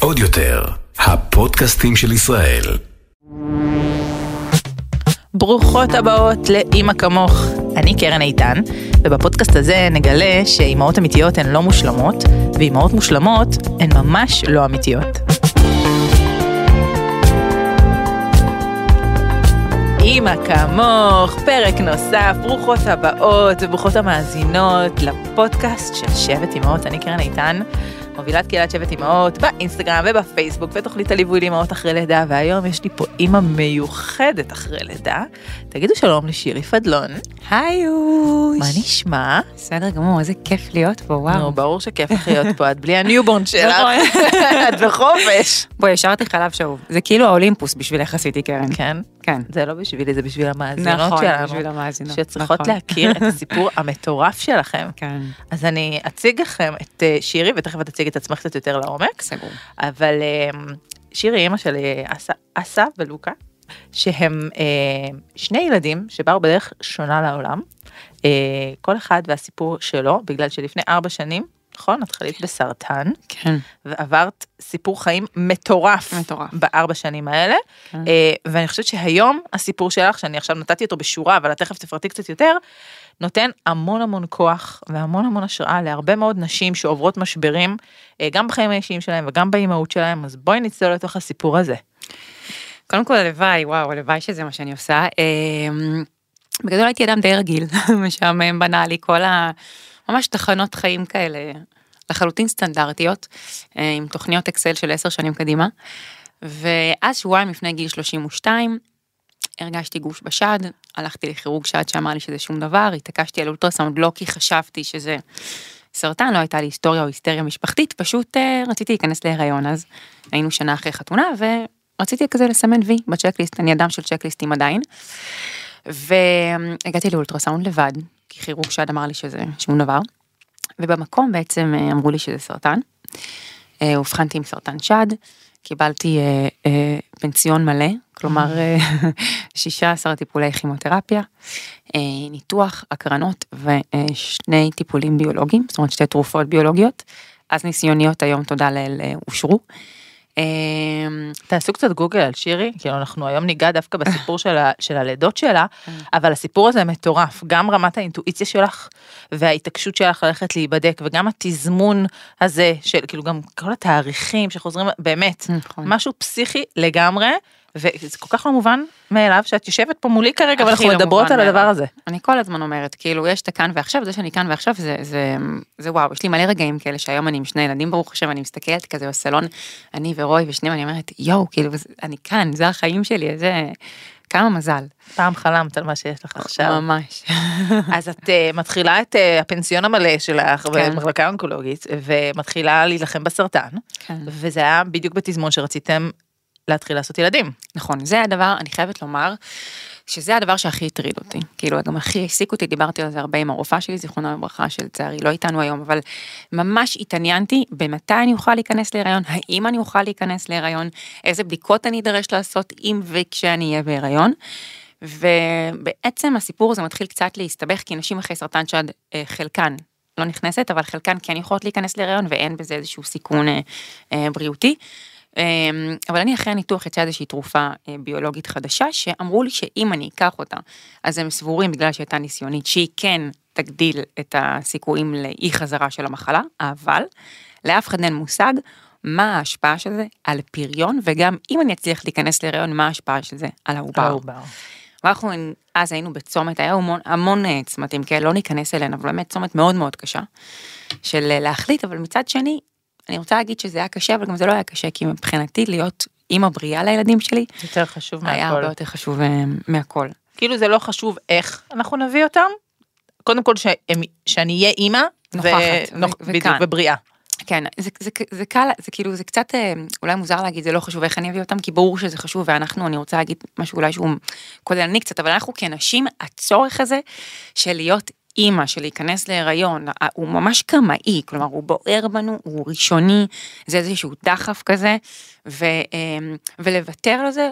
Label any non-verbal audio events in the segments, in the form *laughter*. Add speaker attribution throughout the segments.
Speaker 1: עוד יותר, הפודקאסטים של ישראל.
Speaker 2: ברוכות הבאות לאימא כמוך. אני קרן איתן, ובפודקאסט הזה נגלה שאימהות אמיתיות הן לא מושלמות, ואימהות מושלמות הן ממש לא אמיתיות. אימא כמוך, פרק נוסף, ברוכות הבאות וברוכות המאזינות לפודקאסט של שבט אימהות, אני קרן איתן. מובילת קהילת שבט אימהות באינסטגרם ובפייסבוק ותוכנית הליווי לאימהות אחרי לידה והיום יש לי פה אימא מיוחדת אחרי לידה. תגידו שלום לשירי פדלון.
Speaker 3: היי אוש.
Speaker 2: מה נשמע?
Speaker 3: בסדר גמור, איזה כיף להיות פה, וואו.
Speaker 2: נו, ברור שכיף לך להיות פה, את בלי ה newborn שלך,
Speaker 3: נכון. *laughs*
Speaker 2: את בחופש.
Speaker 3: בואי, השארתי חלב שאוב. זה כאילו האולימפוס בשבילך עשיתי קרן.
Speaker 2: כן,
Speaker 3: כן.
Speaker 2: זה לא בשבילי, זה בשביל המאזינות
Speaker 3: נכון,
Speaker 2: שלנו.
Speaker 3: בשביל המאזינות.
Speaker 2: שצריכות
Speaker 3: נכון.
Speaker 2: להכיר את הסיפור *laughs* המטורף שלכם.
Speaker 3: כן,
Speaker 2: אז אני אציג לכם את אה, שירי, ותכף את תציג את עצמך קצת יותר לעומק.
Speaker 3: סגור.
Speaker 2: אבל אה, שירי אימא של אה, אסא ולוקה, שהם אה, שני ילדים שבאו בדרך שונה לעולם, אה, כל אחד והסיפור שלו, בגלל שלפני ארבע שנים, נכון? את חלית בסרטן,
Speaker 3: כן,
Speaker 2: ועברת סיפור חיים מטורף,
Speaker 3: מטורף.
Speaker 2: בארבע שנים האלה,
Speaker 3: כן.
Speaker 2: אה, ואני חושבת שהיום הסיפור שלך, שאני עכשיו נתתי אותו בשורה, אבל את תכף תפרטי קצת יותר, נותן המון המון כוח והמון המון השראה להרבה מאוד נשים שעוברות משברים, אה, גם בחיים האישיים שלהם וגם באימהות שלהם, אז בואי נצלול לתוך הסיפור הזה.
Speaker 3: קודם כל הלוואי, וואו, הלוואי שזה מה שאני עושה. אמ, בגדול הייתי אדם די רגיל, *laughs* משעמם בנאלי, כל ה... ממש תחנות חיים כאלה, לחלוטין סטנדרטיות, אה, עם תוכניות אקסל של עשר שנים קדימה. ואז שבועיים לפני גיל 32, הרגשתי גוש בשד, הלכתי לכירורג שד שאמר לי שזה שום דבר, התעקשתי על אולטרסאונד לא כי חשבתי שזה סרטן, לא הייתה לי היסטוריה או היסטריה משפחתית, פשוט אה, רציתי להיכנס להיריון אז, היינו שנה אחרי חתונה ורציתי כזה לסמן וי בצ'קליסט, אני אדם של צ'קליסטים עדיין. והגעתי לאולטרסאונד לבד, כי כירורג שד אמר לי שזה שום דבר, ובמקום בעצם אה, אמרו לי שזה סרטן. אה, אובחנתי עם סרטן שד, קיבלתי אה, אה, פנסיון מלא, כלומר אה, *laughs* 16 טיפולי כימותרפיה, אה, ניתוח, הקרנות ושני טיפולים ביולוגיים, זאת אומרת שתי תרופות ביולוגיות, אז ניסיוניות היום תודה לאל אה, אושרו. אה,
Speaker 2: תעשו קצת גוגל על שירי, כאילו אנחנו היום ניגע דווקא בסיפור של, הלידות שלה, אבל הסיפור הזה מטורף, גם רמת האינטואיציה שלך וההתעקשות שלך ללכת להיבדק, וגם התזמון הזה של כאילו גם כל התאריכים שחוזרים, באמת,
Speaker 3: נכון.
Speaker 2: משהו פסיכי לגמרי, וזה כל כך לא מובן מאליו שאת יושבת פה מולי כרגע ואנחנו
Speaker 3: לא
Speaker 2: מדברות על הדבר. הזה.
Speaker 3: אני כל הזמן אומרת, כאילו, יש את הכאן ועכשיו, זה שאני כאן ועכשיו, זה, זה, זה וואו, יש לי מלא רגעים כאלה שהיום אני עם שני ילדים, ברוך השם, אני מסתכלת כזה בסלון, אני ורוי ושניהם, אני אומרת, יואו, כאילו, זה- אני כאן, זה החיים שלי, איזה, כמה מזל.
Speaker 2: פעם חלמת על מה שיש לך עכשיו.
Speaker 3: ממש. *laughs*
Speaker 2: אז את uh, מתחילה את uh, הפנסיון המלא שלך
Speaker 3: כן.
Speaker 2: במחלקה אונקולוגית, ומתחילה להילחם בסרטן,
Speaker 3: כן.
Speaker 2: וזה היה בדיוק בתזמון שרציתם להתחיל לעשות ילדים.
Speaker 3: נכון, זה הדבר, אני חייבת לומר, שזה הדבר שהכי הטריד אותי. כאילו, גם הכי העסיק אותי, דיברתי על זה הרבה עם הרופאה שלי, זיכרונה לברכה, שלצערי לא איתנו היום, אבל ממש התעניינתי במתי אני אוכל להיכנס להיריון, האם אני אוכל להיכנס להיריון, איזה בדיקות אני אדרש לעשות אם וכשאני אהיה בהיריון. ובעצם הסיפור הזה מתחיל קצת להסתבך, כי נשים אחרי סרטן שד, אה, חלקן לא נכנסת, אבל חלקן כן יכולות להיכנס להיריון ואין בזה איזשהו סיכון אה, אה, בריאותי. אמ, אבל אני אחרי הניתוח יצאה איזושהי תרופה אה, ביולוגית חדשה שאמרו לי שאם אני אקח אותה אז הם סבורים בגלל שהייתה ניסיונית שהיא כן תגדיל את הסיכויים לאי חזרה של המחלה אבל לאף אחד אין מושג מה ההשפעה של זה על פריון וגם אם אני אצליח להיכנס להיריון מה ההשפעה של זה על העובר. ואנחנו אז היינו בצומת, היה המון, המון אה, צמתים כאלה, לא ניכנס אליהן, אבל באמת צומת מאוד מאוד קשה של אה, להחליט, אבל מצד שני, אני רוצה להגיד שזה היה קשה, אבל גם זה לא היה קשה, כי מבחינתי להיות אימא בריאה לילדים שלי,
Speaker 2: יותר חשוב
Speaker 3: היה
Speaker 2: מהכל.
Speaker 3: הרבה יותר חשוב אה, מהכל.
Speaker 2: כאילו זה לא חשוב איך אנחנו נביא אותם, קודם כל שהם, שאני אהיה אימא,
Speaker 3: נוכחת, ו-.
Speaker 2: בדיוק, ובריאה.
Speaker 3: כן, זה, זה, זה קל, זה כאילו, זה קצת אה, אולי מוזר להגיד, זה לא חשוב איך אני אביא אותם, כי ברור שזה חשוב, ואנחנו, אני רוצה להגיד משהו אולי שהוא כוללני קצת, אבל אנחנו כנשים, הצורך הזה של להיות אימא, של להיכנס להיריון, הוא ממש קמאי, כלומר, הוא בוער בנו, הוא ראשוני, זה איזשהו דחף כזה, ו, אה, ולוותר על זה,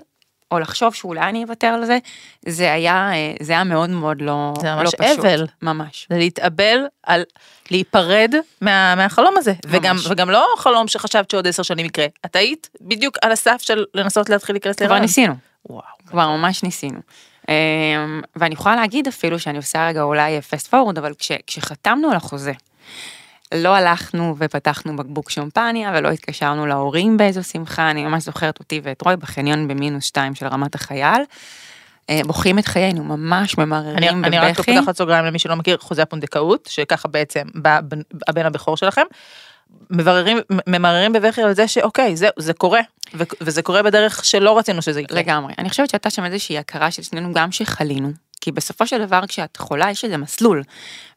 Speaker 3: או לחשוב שאולי אני אוותר על זה, זה היה, אה, זה היה מאוד מאוד לא,
Speaker 2: זה
Speaker 3: לא
Speaker 2: ממש
Speaker 3: פשוט.
Speaker 2: אבל.
Speaker 3: ממש.
Speaker 2: זה להתאבל על להיפרד מה, מהחלום הזה. וגם, וגם לא חלום שחשבת שעוד עשר שנים יקרה. את היית בדיוק על הסף של לנסות להתחיל להיכנס
Speaker 3: כבר
Speaker 2: להיריון.
Speaker 3: ניסינו,
Speaker 2: וואו.
Speaker 3: כבר ממש ניסינו. אמ, ואני יכולה להגיד אפילו שאני עושה רגע אולי פסט פורוד, אבל כש, כשחתמנו על החוזה, לא הלכנו ופתחנו בקבוק שמפניה ולא התקשרנו להורים באיזו שמחה, אני ממש זוכרת אותי ואת רוי בחניון במינוס שתיים של רמת החייל. אה, בוחרים את חיינו, ממש
Speaker 2: אני,
Speaker 3: ממררים
Speaker 2: אני רק
Speaker 3: בבכי.
Speaker 2: פותחת סוגריים למי שלא מכיר חוזה הפונדקאות, שככה בעצם בא הבן הבכור שלכם. מבררים, ממררים בבכי על זה שאוקיי, זה, זה קורה, ו, וזה קורה בדרך שלא רצינו שזה יקרה.
Speaker 3: לגמרי. אני חושבת שהייתה שם איזושהי הכרה של שנינו גם שחלינו. כי בסופו של דבר כשאת חולה יש איזה מסלול,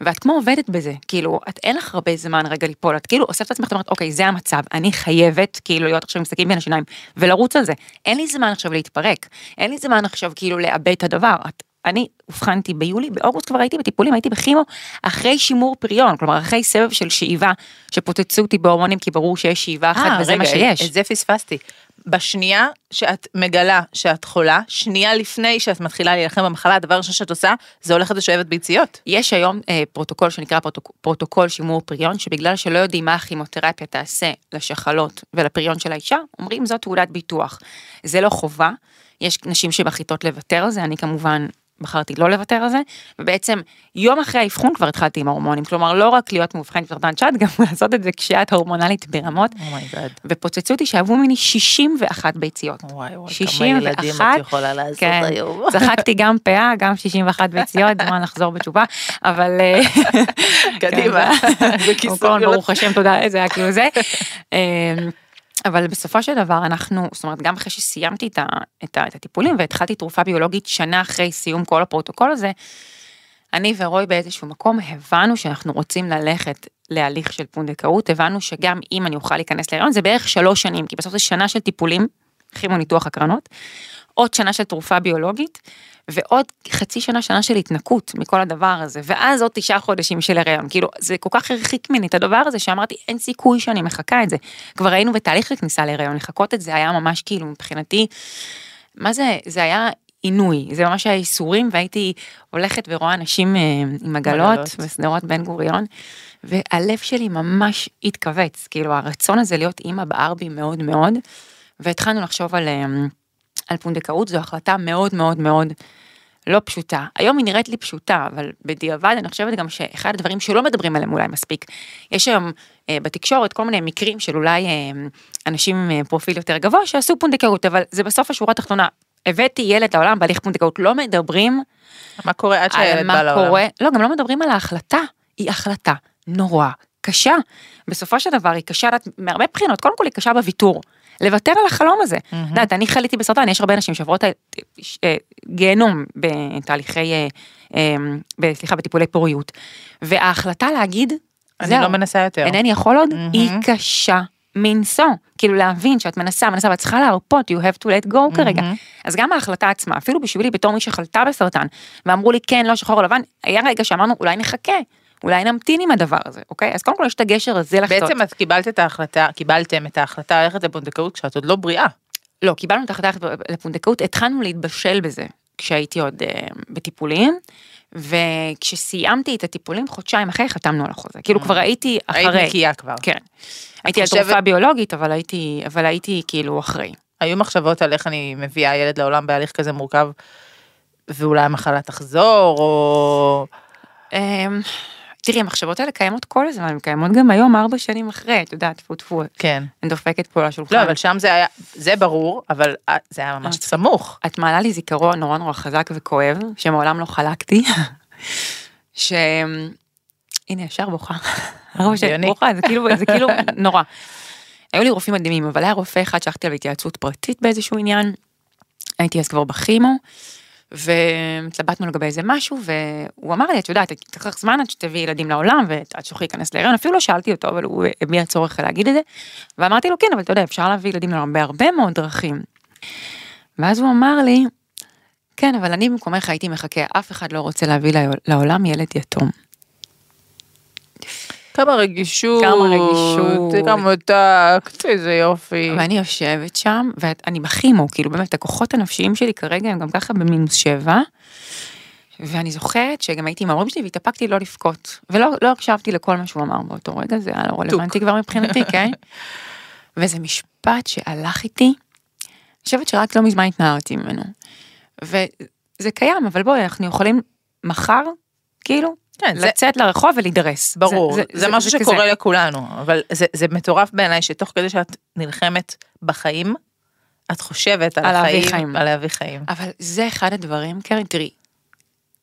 Speaker 3: ואת כמו עובדת בזה, כאילו, את אין לך הרבה זמן רגע ליפול, את כאילו אוספת את עצמך, את אומרת, אוקיי, זה המצב, אני חייבת כאילו להיות עכשיו עם סכין בין השיניים, ולרוץ על זה. אין לי זמן עכשיו להתפרק, אין לי זמן עכשיו כאילו לאבד את הדבר. את, אני אובחנתי ביולי, באוגוסט כבר הייתי בטיפולים, הייתי בכימו, אחרי שימור פריון, כלומר אחרי סבב של שאיבה, שפוצצו אותי בהורמונים, כי ברור שיש שאיבה אחת
Speaker 2: אה,
Speaker 3: וזה
Speaker 2: רגע,
Speaker 3: מה שיש.
Speaker 2: את זה פספסתי. בשנייה שאת מגלה שאת חולה, שנייה לפני שאת מתחילה להילחם במחלה, הדבר הראשון שאת עושה, זה הולכת לשואבת ביציות.
Speaker 3: יש היום אה, פרוטוקול שנקרא פרוטוק, פרוטוקול שימור פריון, שבגלל שלא יודעים מה הכימותרפיה תעשה לשחלות ולפריון של האישה, אומרים זאת תעודת ביטוח. זה לא חובה, יש נשים שמחליטות לוותר על זה, אני כמובן בחרתי לא לוותר על זה, ובעצם יום אחרי האבחון כבר התחלתי עם ההורמונים, כלומר לא רק להיות מאובחנת בסרטן שד, *laughs* גם לעשות את זה כשאת הורמונלית ברמות,
Speaker 2: oh my god.
Speaker 3: ופוצצו אותי שאבו ממני 61 ביציות.
Speaker 2: וואי וואי, כמה
Speaker 3: 61,
Speaker 2: ילדים את יכולה לעשות
Speaker 3: כן,
Speaker 2: היום. *laughs*
Speaker 3: צחקתי גם פאה, גם 61 ביציות, *laughs* זמן לחזור בתשובה, אבל... אה,
Speaker 2: קדימה.
Speaker 3: כן, כל,
Speaker 2: גלת.
Speaker 3: ברוך השם, תודה, זה היה כאילו זה. אבל בסופו של דבר אנחנו, זאת אומרת, גם אחרי שסיימתי את, ה, את, ה, את הטיפולים והתחלתי תרופה ביולוגית שנה אחרי סיום כל הפרוטוקול הזה, אני ורוי באיזשהו מקום הבנו שאנחנו רוצים ללכת להליך של פונדקאות, הבנו שגם אם אני אוכל להיכנס להיריון זה בערך שלוש שנים, כי בסוף זה שנה של טיפולים, כימו ניתוח הקרנות, עוד שנה של תרופה ביולוגית, ועוד חצי שנה, שנה של התנקות מכל הדבר הזה, ואז עוד תשעה חודשים של הריון, כאילו זה כל כך הרחיק ממני את הדבר הזה שאמרתי אין סיכוי שאני מחכה את זה. כבר היינו בתהליך של כניסה להריון, לחכות את זה היה ממש כאילו מבחינתי, מה זה, זה היה עינוי, זה ממש היה ייסורים והייתי הולכת ורואה אנשים אה, עם עגלות
Speaker 2: עגלות.
Speaker 3: בשדרות בן גוריון, והלב שלי ממש התכווץ, כאילו הרצון הזה להיות אימא בער בי מאוד מאוד, והתחלנו לחשוב על, אה, על פונדקאות, זו החלטה מאוד מאוד מאוד לא פשוטה. היום היא נראית לי פשוטה, אבל בדיעבד אני חושבת גם שאחד הדברים שלא מדברים עליהם אולי מספיק, יש היום אה, בתקשורת כל מיני מקרים של אולי אה, אנשים עם אה, פרופיל יותר גבוה שעשו פונדקאות, אבל זה בסוף השורה התחתונה. הבאתי ילד לעולם בהליך פונדקאות, לא מדברים
Speaker 2: מה קורה עד שהילד בא
Speaker 3: מה
Speaker 2: לעולם?
Speaker 3: קורה, לא, גם לא מדברים על ההחלטה, היא החלטה נורא קשה. בסופו של דבר היא קשה מהרבה בחינות, קודם כל היא קשה בוויתור. לוותר על החלום הזה. את יודעת, אני חליתי בסרטן, יש הרבה נשים שעוברות אה, אה, גיהנום בתהליכי, אה, סליחה, בטיפולי פוריות. וההחלטה להגיד,
Speaker 2: אני
Speaker 3: זהו,
Speaker 2: לא מנסה יותר.
Speaker 3: אינני יכול עוד,
Speaker 2: מהמם.
Speaker 3: היא קשה מנשוא. כאילו להבין שאת מנסה, מנסה, ואת צריכה להרפות, you have to let go כרגע.
Speaker 2: מהמם.
Speaker 3: אז גם ההחלטה עצמה, אפילו בשבילי בתור מי שחלתה בסרטן, ואמרו לי כן, לא שחור או לבן, היה רגע שאמרנו אולי נחכה, אולי נמתין עם הדבר הזה, אוקיי? אז קודם כל יש את הגשר הזה לחטות.
Speaker 2: בעצם את קיבלת את ההחלטה, קיבלתם את ההחלטה ללכת לפונדקאות כשאת עוד לא בריאה.
Speaker 3: לא, קיבלנו את ההחלטה לפונדקאות, התחלנו להתבשל בזה כשהייתי עוד אה, בטיפולים, וכשסיימתי את הטיפולים חודשיים אחרי חתמנו על החוזה, כאילו כבר הייתי
Speaker 2: היית
Speaker 3: אחרי.
Speaker 2: נקייה כבר.
Speaker 3: כן. הייתי על תרופה ביולוגית, אבל הייתי, אבל הייתי כאילו אחרי.
Speaker 2: היו מחשבות על איך אני מביאה ילד לעולם בהליך כזה מורכב, ואולי המחלה תחזור, או...
Speaker 3: תראי, המחשבות האלה קיימות כל הזמן, הן קיימות גם היום, ארבע שנים אחרי, את יודעת, טפו טפו,
Speaker 2: כן.
Speaker 3: אני דופקת פה על השולחן.
Speaker 2: לא, אבל שם זה היה, זה ברור, אבל אה, זה היה ממש סמוך.
Speaker 3: את מעלה לי זיכרון נורא נורא חזק וכואב, שמעולם לא חלקתי, *laughs* ש... הנה, ישר בוכה. *laughs* שלי
Speaker 2: הגיוני.
Speaker 3: בוכה, זה כאילו, זה כאילו *laughs* נורא. היו לי רופאים מדהימים, אבל היה רופא אחד שהלכתי עליו התייעצות פרטית באיזשהו עניין, הייתי אז כבר בכימו, והתלבטנו לגבי איזה משהו, והוא אמר לי, את יודעת, לך זמן עד שתביאי ילדים לעולם, ועד שתוכלי להיכנס להיריון, אפילו לא שאלתי אותו, אבל הוא הביע צורך להגיד את זה, ואמרתי לו, כן, אבל אתה יודע, אפשר להביא ילדים לעולם בהרבה מאוד דרכים. ואז הוא אמר לי, כן, אבל אני במקומך הייתי מחכה, אף אחד לא רוצה להביא לעול- לעולם ילד יתום.
Speaker 2: כמה רגישות.
Speaker 3: כמה רגישות.
Speaker 2: כמה טקט, איזה יופי.
Speaker 3: ואני יושבת שם, ואני בכימו, כאילו באמת, הכוחות הנפשיים שלי כרגע הם גם ככה במינוס שבע. ואני זוכרת שגם הייתי עם ההורים שלי והתאפקתי לא לבכות. ולא לא הקשבתי לכל מה שהוא אמר באותו רגע, זה היה לא רלוונטי כבר מבחינתי, *laughs* כן? וזה משפט שהלך איתי, אני חושבת שרק לא מזמן התנערתי ממנו. וזה קיים, אבל בואי, אנחנו יכולים מחר, כאילו, כן, לצאת זה... לרחוב ולהידרס.
Speaker 2: ברור, זה, זה, זה, זה משהו זה שקורה כזה. לכולנו, אבל זה, זה מטורף בעיניי שתוך כדי שאת נלחמת בחיים, את חושבת על, על החיים, חיים. על להביא חיים.
Speaker 3: אבל זה אחד הדברים, קרן, תראי,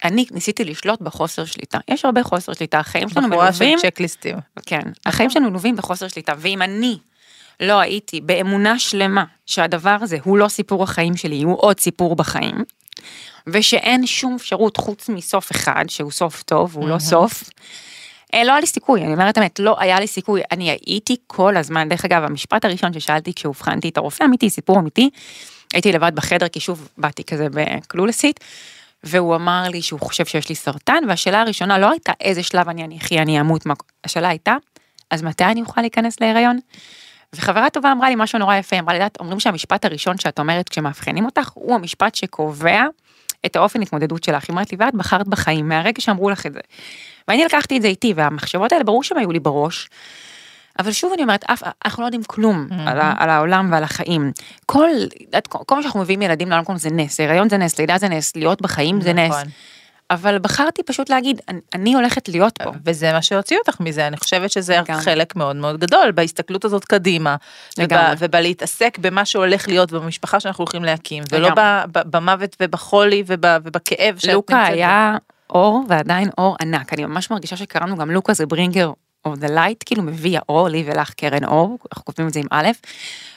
Speaker 3: אני ניסיתי לשלוט בחוסר שליטה. יש הרבה חוסר שליטה, החיים שלנו מלווים... בחורה של
Speaker 2: צ'קליסטים.
Speaker 3: כן, החיים שלנו מלווים בחוסר שליטה, ואם אני לא הייתי באמונה שלמה שהדבר הזה הוא לא סיפור החיים שלי, הוא עוד סיפור בחיים, ושאין שום אפשרות חוץ מסוף אחד, שהוא סוף טוב, הוא לא סוף, אה, לא היה לי סיכוי, אני אומרת האמת, לא היה לי סיכוי, אני הייתי כל הזמן, דרך אגב, המשפט הראשון ששאלתי כשאובחנתי את הרופא אמיתי, סיפור אמיתי, הייתי לבד בחדר, כי שוב, באתי כזה בקלולסית, והוא אמר לי שהוא חושב שיש לי סרטן, והשאלה הראשונה לא הייתה איזה שלב אני אחי, אני אמות, השאלה הייתה, אז מתי אני אוכל להיכנס להיריון? וחברה טובה אמרה לי משהו נורא יפה, אמרה לי, אומרים שהמשפט הראשון שאת אומרת כשמאבחנים אותך, הוא המשפט שקובע את האופן התמודדות שלך. היא אומרת לי, ואת בחרת בחיים מהרגע שאמרו לך את זה. ואני לקחתי את זה איתי, והמחשבות האלה ברור שהם היו לי בראש. אבל שוב אני אומרת, אף, אנחנו לא יודעים כלום mm-hmm. על, ה, על העולם ועל החיים. כל, כל, כל מה שאנחנו מביאים ילדים לעולם זה נס, הריון זה נס, לידה זה נס, להיות בחיים נכון. זה נס. אבל בחרתי פשוט להגיד, אני, אני הולכת להיות פה.
Speaker 2: וזה מה שהוציא אותך מזה, אני חושבת שזה גם. חלק מאוד מאוד גדול בהסתכלות הזאת קדימה, ובא, ובלהתעסק במה שהולך להיות במשפחה שאנחנו הולכים להקים, ולא ב, ב, במוות ובחולי וב, ובכאב
Speaker 3: שאת נמצאת. לוקה היה אור ועדיין אור ענק, אני ממש מרגישה שקראנו גם לוקה זה ברינגר of the light, כאילו מביא האור, לי ולך קרן אור, אנחנו כותבים את זה עם א',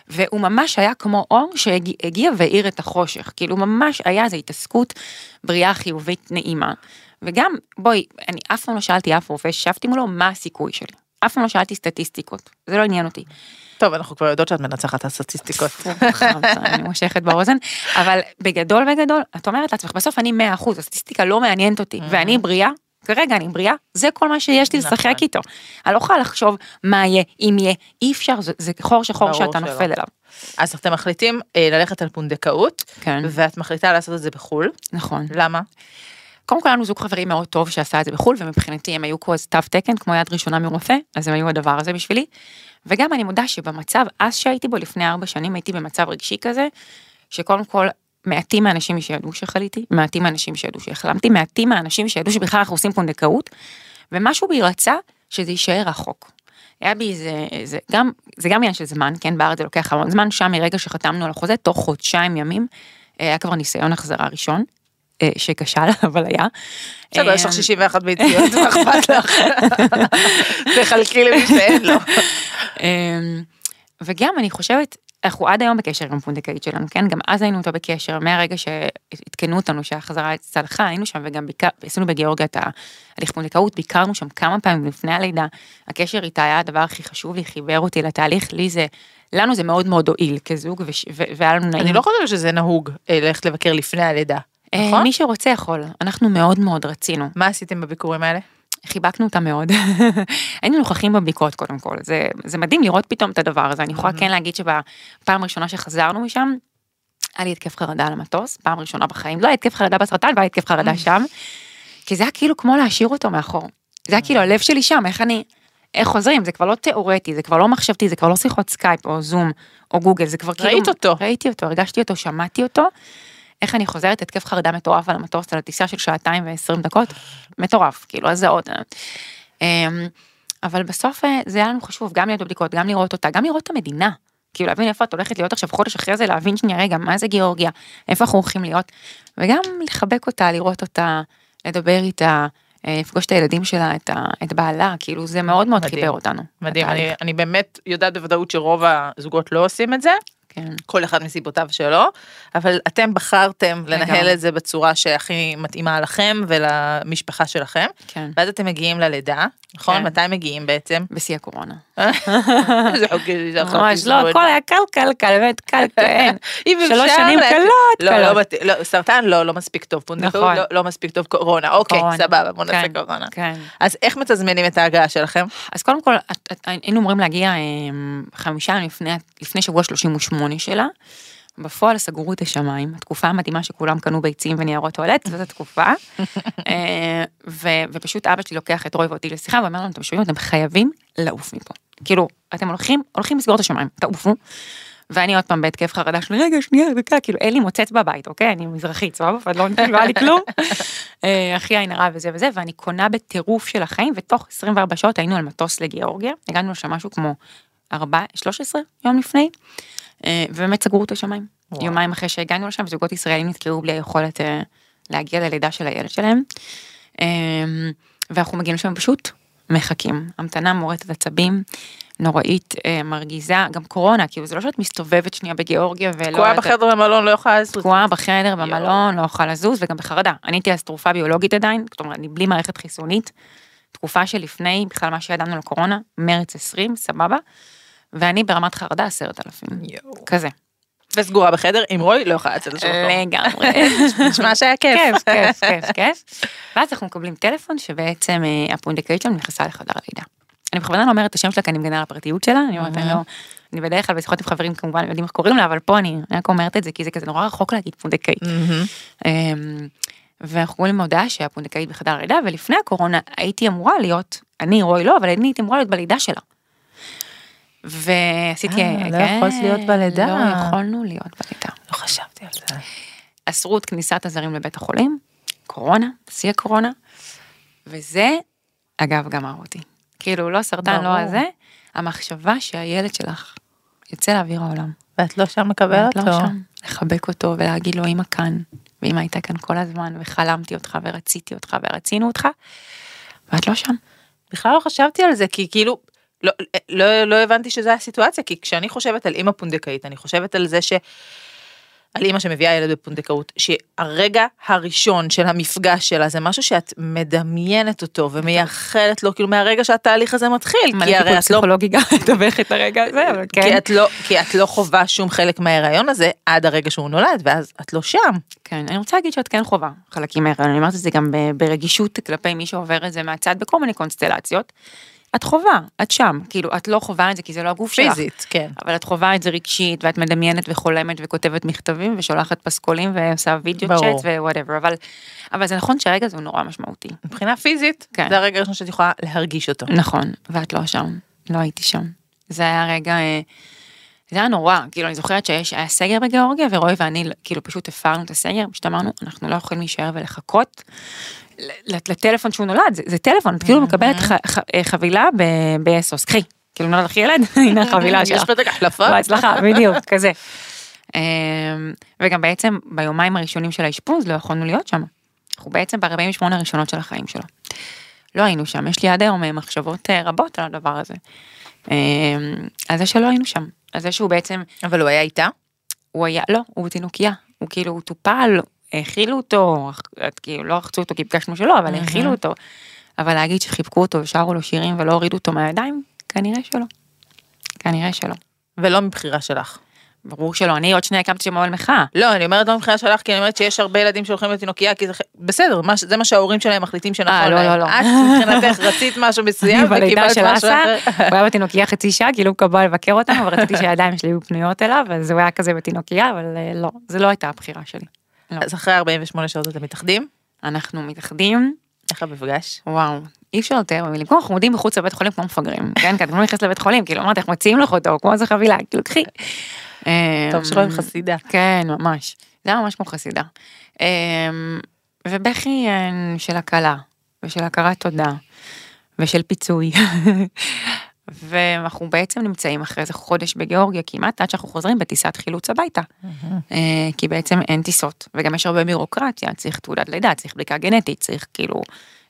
Speaker 3: והוא ממש היה כמו אור שהגיע והאיר את החושך, כאילו ממש היה איזו התעסקות בריאה חיובית נעימה. וגם, בואי, אני אף פעם לא שאלתי אף רופא שישבתי מולו מה הסיכוי שלי. אף פעם לא שאלתי סטטיסטיקות, זה לא עניין אותי.
Speaker 2: טוב, אנחנו כבר יודעות שאת מנצחת את הסטטיסטיקות.
Speaker 3: אני מושכת באוזן, אבל בגדול בגדול, את אומרת לעצמך, בסוף אני 100%, הסטטיסטיקה לא מעניינת אותי, ואני בריאה, כרגע אני בריאה, זה כל מה שיש לי לשחק נכון. איתו. אני לא יכולה לחשוב מה יהיה, אם יהיה, אי אפשר, זה, זה חור שחור שאתה נופל אליו.
Speaker 2: אז אתם מחליטים אה, ללכת על פונדקאות, כן. ואת מחליטה לעשות את זה בחו"ל.
Speaker 3: נכון.
Speaker 2: למה?
Speaker 3: קודם כל לנו זוג חברים מאוד טוב שעשה את זה בחו"ל, ומבחינתי הם היו כמו תו תקן, כמו יד ראשונה מרופא, אז הם היו הדבר הזה בשבילי. וגם אני מודה שבמצב, אז שהייתי בו לפני ארבע שנים, הייתי במצב רגשי כזה, שקודם כל מעטים מהאנשים שידעו שחליתי, מעטים מהאנשים שידעו שהחלמתי, מעטים מהאנשים שידעו שבכלל אנחנו עושים פונדקאות, ומשהו בי רצה שזה יישאר רחוק. היה בי איזה, איזה, גם, זה גם עניין של זמן, כן, בארץ זה לוקח המון זמן, שם מרגע שחתמנו על החוזה, תוך חודשיים ימים, אה, היה כבר ניסיון החזרה ראשון, אה, שכשל, *laughs* אבל היה.
Speaker 2: בסדר, יש לך 61 אה, *laughs* ביציות, מה אכפת לך? *laughs* תחלקי למי שאין לו.
Speaker 3: וגם אני חושבת, אנחנו עד היום בקשר עם פונדקאית שלנו, כן? גם אז היינו איתו בקשר, מהרגע שעדכנו אותנו שהחזרה צלחה, היינו שם וגם ביקר, עשינו בגיאורגיה את ההליך פונדקאות, ביקרנו שם כמה פעמים לפני הלידה. הקשר איתה היה הדבר הכי חשוב לי, חיבר אותי לתהליך, לי זה, לנו זה מאוד מאוד הועיל כזוג, והיה לנו נעים.
Speaker 2: אני לא חושבת שזה נהוג אה, ללכת לבקר לפני הלידה,
Speaker 3: אה, נכון? מי שרוצה יכול, אנחנו מאוד מאוד רצינו.
Speaker 2: מה עשיתם בביקורים האלה?
Speaker 3: חיבקנו אותה מאוד. *laughs* היינו נוכחים בבדיקות קודם כל, זה, זה מדהים לראות פתאום את הדבר הזה, אני יכולה כן להגיד שבפעם הראשונה שחזרנו משם, היה לי התקף חרדה על המטוס, פעם ראשונה בחיים, לא היה התקף חרדה בסרטן, והיה התקף חרדה שם, כי זה היה כאילו כמו להשאיר אותו מאחור. זה היה כאילו הלב שלי שם, איך אני, איך חוזרים, זה כבר לא תיאורטי, זה כבר לא מחשבתי, זה כבר לא שיחות סקייפ או זום או גוגל, זה כבר
Speaker 2: כאילו... ראית אותו.
Speaker 3: ראיתי אותו, הרגשתי אותו, שמעתי אותו. איך אני חוזרת, התקף חרדה מטורף על המטוס, על הטיסה של שעתיים ועשרים דקות, מטורף, כאילו, איזה עוד. אמ, אבל בסוף אה, זה היה לנו חשוב, גם להיות בבדיקות, גם לראות אותה, גם לראות את המדינה. כאילו להבין איפה את הולכת להיות עכשיו חודש אחרי זה, להבין שנייה רגע, מה זה גיאורגיה, איפה אנחנו הולכים להיות, וגם לחבק אותה, לראות אותה, לדבר איתה, אה, לפגוש את הילדים שלה, את, ה, את בעלה, כאילו זה מאוד מאוד מדהים, חיבר אותנו.
Speaker 2: מדהים, אני, אני באמת יודעת בוודאות שרוב הזוגות לא עושים את זה,
Speaker 3: כן.
Speaker 2: כל אחד מסיבותיו שלו, אבל אתם בחרתם לנהל. את זה בצורה שהכי מתאימה לכם ולמשפחה שלכם,
Speaker 3: כן.
Speaker 2: ואז אתם מגיעים ללידה, נכון?
Speaker 3: כן.
Speaker 2: מתי מגיעים בעצם?
Speaker 3: בשיא הקורונה. *laughs*
Speaker 2: זה חוקי, זה חוקי,
Speaker 3: ממש לא, הכל היה קל קל קל, באמת קל *laughs* כן. שלוש שנים קלות,
Speaker 2: לא. לא, לא, סרטן לא, לא מספיק טוב, פונדקאות
Speaker 3: נכון.
Speaker 2: לא, לא מספיק טוב, קורונה, אוקיי. סבבה, בוא נעשה
Speaker 3: כן,
Speaker 2: קורונה.
Speaker 3: כן.
Speaker 2: אז איך מתזמנים את ההגעה שלכם?
Speaker 3: אז קודם כל, היינו אמורים להגיע אה, חמישה לפני שבוע 38 שלה. בפועל סגרו את השמיים, התקופה המדהימה שכולם קנו ביצים וניירות טואלט, זאת התקופה. *laughs* אה, ו, ופשוט אבא שלי לוקח את רוי ואותי לשיחה ואומר לנו, אתם שומעים, אתם חייבים לעוף מפה. כאילו, אתם הולכים, הולכים לסגור את השמיים, תעופו. ואני עוד פעם בהתקף חרדה של רגע, שנייה, דקה, כאילו אין לי מוצץ בבית, אוקיי? אני מזרחית, סבבה? אבל לא לא היה לי כלום. *laughs* אה, אחי עין הרע וזה וזה, ואני קונה בטירוף של החיים, ותוך 24 שעות היינו על מטוס לגיאורגיה, הגענו לשם משהו כמו 4, 13 יום לפני, אה, ובאמת סגרו את השמיים.
Speaker 2: וואו.
Speaker 3: יומיים אחרי שהגענו לשם, זוגות ישראלים נתקעו בלי היכולת אה, להגיע ללידה של הילד שלהם. אה, ואנחנו מגיעים לשם פשוט מחכים. המתנה מורטת עצבים, נוראית, מרגיזה, גם קורונה, כאילו זה לא שאת מסתובבת שנייה בגיאורגיה ולא...
Speaker 2: תקועה בחדר במלון, לא יכולה לעשות.
Speaker 3: תקועה בחדר במלון, לא אוכל לזוז וגם בחרדה. אני הייתי אז תרופה ביולוגית עדיין, זאת אומרת, אני בלי מערכת חיסונית. תקופה שלפני בכלל מה שידענו לקורונה, מרץ 20, סבבה. ואני ברמת חרדה עשרת אלפים. כזה.
Speaker 2: וסגורה בחדר עם רוי, לא יכולה לצאת לשום מקום.
Speaker 3: לגמרי. *laughs*
Speaker 2: נשמע שהיה כיף.
Speaker 3: כיף, כיף, כיף, כיף. ואז אנחנו מקבלים טלפון שבעצם אה, הפונדקאית שלנו נכנסה לחדר הלידה. אני בכוונה לא אומרת את השם שלה כי אני מגנה על הפרטיות שלה, אני אומרת, אני לא, אני בדרך כלל בשיחות עם חברים כמובן יודעים איך קוראים לה, אבל פה אני רק אומרת את זה כי זה כזה נורא רחוק להגיד פונדקאית. ואנחנו רואים הודעה שהפונדקאית בחדר הלידה, ולפני הקורונה הייתי אמורה להיות, אני רוי לא, אבל אני הייתי אמורה להיות בלידה שלה. ועשיתי,
Speaker 2: אה, לא
Speaker 3: כן,
Speaker 2: יכולת להיות בלידה.
Speaker 3: לא יכולנו להיות בלידה.
Speaker 2: לא חשבתי על זה.
Speaker 3: אסרו את כניסת הזרים לבית החולים, קורונה, שיא הקורונה, וזה, אגב, גמר אותי. כאילו, לא סרטן, לא
Speaker 2: ברור.
Speaker 3: הזה, המחשבה שהילד שלך יוצא לאוויר העולם.
Speaker 2: ואת לא שם לקבל
Speaker 3: ואת
Speaker 2: אותו.
Speaker 3: לא שם, לחבק אותו ולהגיד לו אמא כאן, ואמא הייתה כאן כל הזמן, וחלמתי אותך ורציתי אותך ורצינו אותך, ואת לא שם.
Speaker 2: בכלל לא חשבתי על זה, כי כאילו, לא, לא, לא הבנתי שזו הסיטואציה, כי כשאני חושבת על אימא פונדקאית, אני חושבת על זה ש... על אימא שמביאה ילד בפונדקאות, שהרגע הראשון של המפגש שלה זה משהו שאת מדמיינת אותו ומייחלת לו, כאילו מהרגע שהתהליך הזה מתחיל, כי הרי את לא
Speaker 3: פסיכולוגי גם *laughs* לתווך את הרגע הזה, אבל
Speaker 2: כי
Speaker 3: כן.
Speaker 2: את לא, כי את לא חווה שום חלק מההיריון הזה עד הרגע שהוא נולד, ואז את לא שם.
Speaker 3: כן, אני רוצה להגיד שאת כן חווה חלקים מההיריון, אני אומרת את זה גם ברגישות כלפי מי שעובר את זה מהצד בכל מיני קונסטלציות. את חווה, את שם, כאילו את לא חווה את זה כי זה לא הגוף שלך.
Speaker 2: פיזית, כן.
Speaker 3: אבל את חווה את זה רגשית ואת מדמיינת וחולמת וכותבת מכתבים ושולחת פסקולים ועושה וידאו. צ'אט ו whatever אבל אבל זה נכון שהרגע הזה הוא נורא משמעותי.
Speaker 2: מבחינה פיזית,
Speaker 3: כן.
Speaker 2: זה הרגע הראשון שאת יכולה להרגיש אותו.
Speaker 3: נכון ואת לא שם לא הייתי שם. זה היה רגע אה, זה היה נורא כאילו אני זוכרת שיש היה סגר בגיאורגיה ורועי ואני כאילו פשוט הפרנו את הסגר פשוט אמרנו אנחנו לא יכולים להישאר ולחכות. לטלפון שהוא נולד זה, זה טלפון את כאילו מקבלת אה, חבילה באסוס קחי כאילו נולד לך ילד *laughs* הנה החבילה שלך.
Speaker 2: יש פתק החלפה?
Speaker 3: בהצלחה, *laughs* בדיוק, כזה. אמ, וגם בעצם ביומיים הראשונים של האשפוז לא יכולנו להיות שם. אנחנו בעצם ב-48 הראשונות של החיים שלו. לא היינו שם, יש לי עד היום אה, מחשבות אה, רבות על הדבר הזה. אמ, על זה שלא היינו שם, על זה שהוא בעצם,
Speaker 2: אבל הוא היה איתה?
Speaker 3: הוא היה, לא, הוא בתינוקיה, הוא כאילו, הוא טופל, האכילו אותו, כאילו לא רחצו אותו כי ביקשנו שלא, אבל האכילו אותו. אבל להגיד שחיבקו אותו ושרו לו שירים ולא הורידו אותו מהידיים, כנראה שלא. כנראה שלא.
Speaker 2: ולא מבחירה שלך.
Speaker 3: ברור שלא, אני עוד שנייה הקמתי שם אוהל מחאה.
Speaker 2: לא, אני אומרת לא מבחירה שלך, כי אני אומרת שיש הרבה ילדים שהולכים לתינוקייה, כי זה בסדר, מה זה מה שההורים שלהם מחליטים שנכון
Speaker 3: אה, לא,
Speaker 2: להם.
Speaker 3: לא, לא.
Speaker 2: את מבחינתך רצית משהו *laughs* מסוים, וקיבלת משהו אחר.
Speaker 3: הוא היה בתינוקייה חצי שעה, כאילו הוא קבע לבקר אותנו, ורציתי *laughs* שהידיים שלי יהיו פנויות אליו, אז הוא היה כזה בתינוקייה, אבל אה, לא, זה לא הייתה הבחירה שלי.
Speaker 2: אז אחרי 48 שעות אתם מתאחדים?
Speaker 3: אנחנו מתאחדים,
Speaker 2: איך המפגש?
Speaker 3: וואו, אי אפשר לתאר במילים, כמו אנחנו עומדים מחוץ לבית חולים כמו מפגרים, *laughs* כן, כי אתם לא נכנסת לבית חולים, כאילו אמרתי, איך מציעים לך אותו, כמו איזה חבילה, כאילו קחי. *laughs*
Speaker 2: טוב שלא עם
Speaker 3: אמ,
Speaker 2: חסידה.
Speaker 3: כן, ממש. זה היה ממש כמו חסידה. אמ, ובכי אה, של הקלה, ושל הכרת תודה, ושל פיצוי. *laughs* ואנחנו בעצם נמצאים אחרי איזה חודש בגיאורגיה כמעט עד שאנחנו חוזרים בטיסת חילוץ הביתה. אה, כי בעצם אין טיסות, וגם יש הרבה בירוקרטיה, צריך תעודת לידה, צריך בדיקה גנטית, צריך כאילו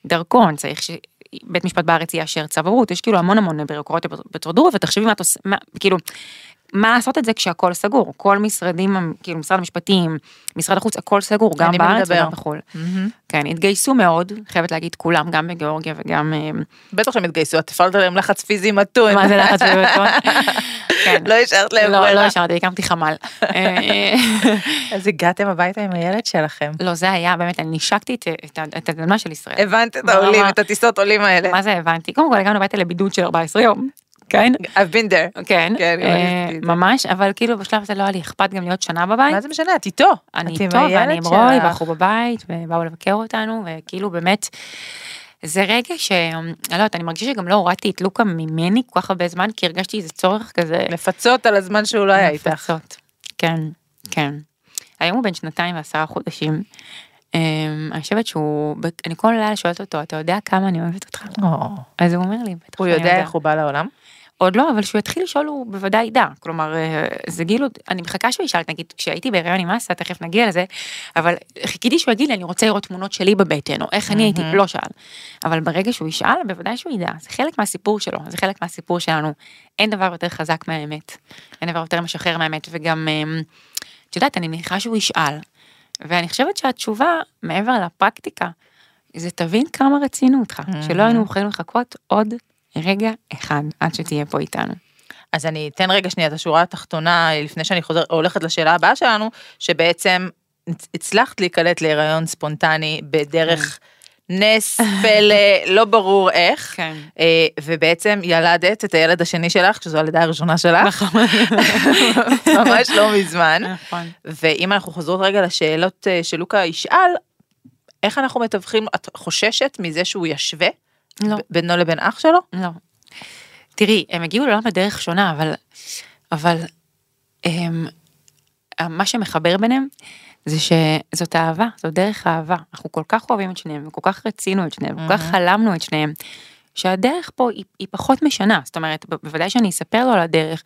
Speaker 3: דרכון, צריך שבית משפט בארץ יאשר צו הורות, יש כאילו המון המון בירוקרטיה בפרוצדורות, ותחשבי מה את עושה, מה- כאילו, מה לעשות את זה כשהכול סגור? כל משרדים, כאילו משרד המשפטים, משרד החוץ, הכל סגור, גם בארץ
Speaker 2: לדבר.
Speaker 3: וגם בחו"ל. כן, התגייסו מאוד, חייבת להגיד כולם, גם בגיאורגיה וגם... אה,
Speaker 2: בטח שהם התגייסו, את הפעלת עליהם לחץ פיזי מתון.
Speaker 3: מה זה לחץ בבטון? *laughs* כן.
Speaker 2: לא השארת להם
Speaker 3: לא, לא
Speaker 2: ברירה.
Speaker 3: השארתי, הקמתי חמ"ל. *laughs* אה,
Speaker 2: אז הגעתם הביתה עם הילד שלכם.
Speaker 3: לא, זה היה, באמת, אני נשקתי את- את ה- את האדמה של ישראל.
Speaker 2: הבנת את העולים, את הטיסות עולים האלה.
Speaker 3: מה זה הבנתי? קודם כל הגענו הביתה לבידוד של 14 יום, כן?
Speaker 2: I've been there.
Speaker 3: כן,
Speaker 2: כן,
Speaker 3: אה. ממש, אבל כאילו בשלב הזה לא היה לי אכפת גם להיות שנה בבית.
Speaker 2: מה זה משנה, את איתו.
Speaker 3: אני איתו ואני עם רוי. ואנחנו בבית, ובאו לבקר אותנו, וכאילו באמת, זה רגע ש... אני לא יודעת, אני מרגישה שגם לא הורדתי את לוקה ממני כל כך הרבה זמן, כי הרגשתי איזה צורך כזה.
Speaker 2: לפצות על הזמן שהוא לא היה איתך.
Speaker 3: לפצות. כן, כן. היום הוא בן שנתיים ועשרה חודשים. אמ, אני חושבת שהוא, אני כל לילה שואלת אותו, אתה יודע כמה אני אוהבת אותך? אז הוא אומר לי, בטח
Speaker 2: הוא יודע איך הוא בא לעולם?
Speaker 3: עוד לא, אבל כשהוא יתחיל לשאול הוא בוודאי ידע. כלומר, אה, זה גיל עוד, אני מחכה שהוא ישאל, נגיד, כשהייתי בהיריון עם אסה, תכף נגיע לזה, אבל חיכיתי שהוא יגיד לי, אני רוצה לראות תמונות שלי בבטן, או איך אני הייתי, לא שאל. אבל ברגע שהוא ישאל, בוודאי שהוא ידע, זה חלק מהסיפור שלו, זה חלק מהסיפור שלנו. אין דבר יותר חזק מהאמת, אין דבר יותר משחרר מהאמת, וגם, אה, את יודעת, אני מניחה שהוא ישאל, ואני חושבת שהתשובה, מעבר לפרקטיקה, זה תבין כמה רצינו אותך, שלא היינו יכולים לחכות עוד רגע אחד עד שתהיה פה איתנו.
Speaker 2: אז אני אתן רגע שנייה את השורה התחתונה לפני שאני חוזר, הולכת לשאלה הבאה שלנו, שבעצם הצלחת להיקלט להיריון ספונטני בדרך נס, פלא, לא ברור איך.
Speaker 3: כן.
Speaker 2: אה, ובעצם ילדת את הילד השני שלך, שזו הלידה הראשונה שלך, *laughs* ממש לא מזמן.
Speaker 3: נכון.
Speaker 2: ואם אנחנו חוזרות רגע לשאלות אה, שלוקה ישאל, איך אנחנו מתווכים, את חוששת מזה שהוא ישווה
Speaker 3: לא,
Speaker 2: בינו לבין אח שלו?
Speaker 3: לא. תראי, הם הגיעו לעולם בדרך שונה, אבל, אבל הם, מה שמחבר ביניהם זה שזאת אהבה, זאת דרך אהבה. אנחנו כל כך אוהבים את שניהם, וכל כך רצינו את שניהם, וכל כך חלמנו את שניהם, שהדרך פה היא, היא פחות משנה. זאת אומרת, בוודאי שאני אספר לו על הדרך,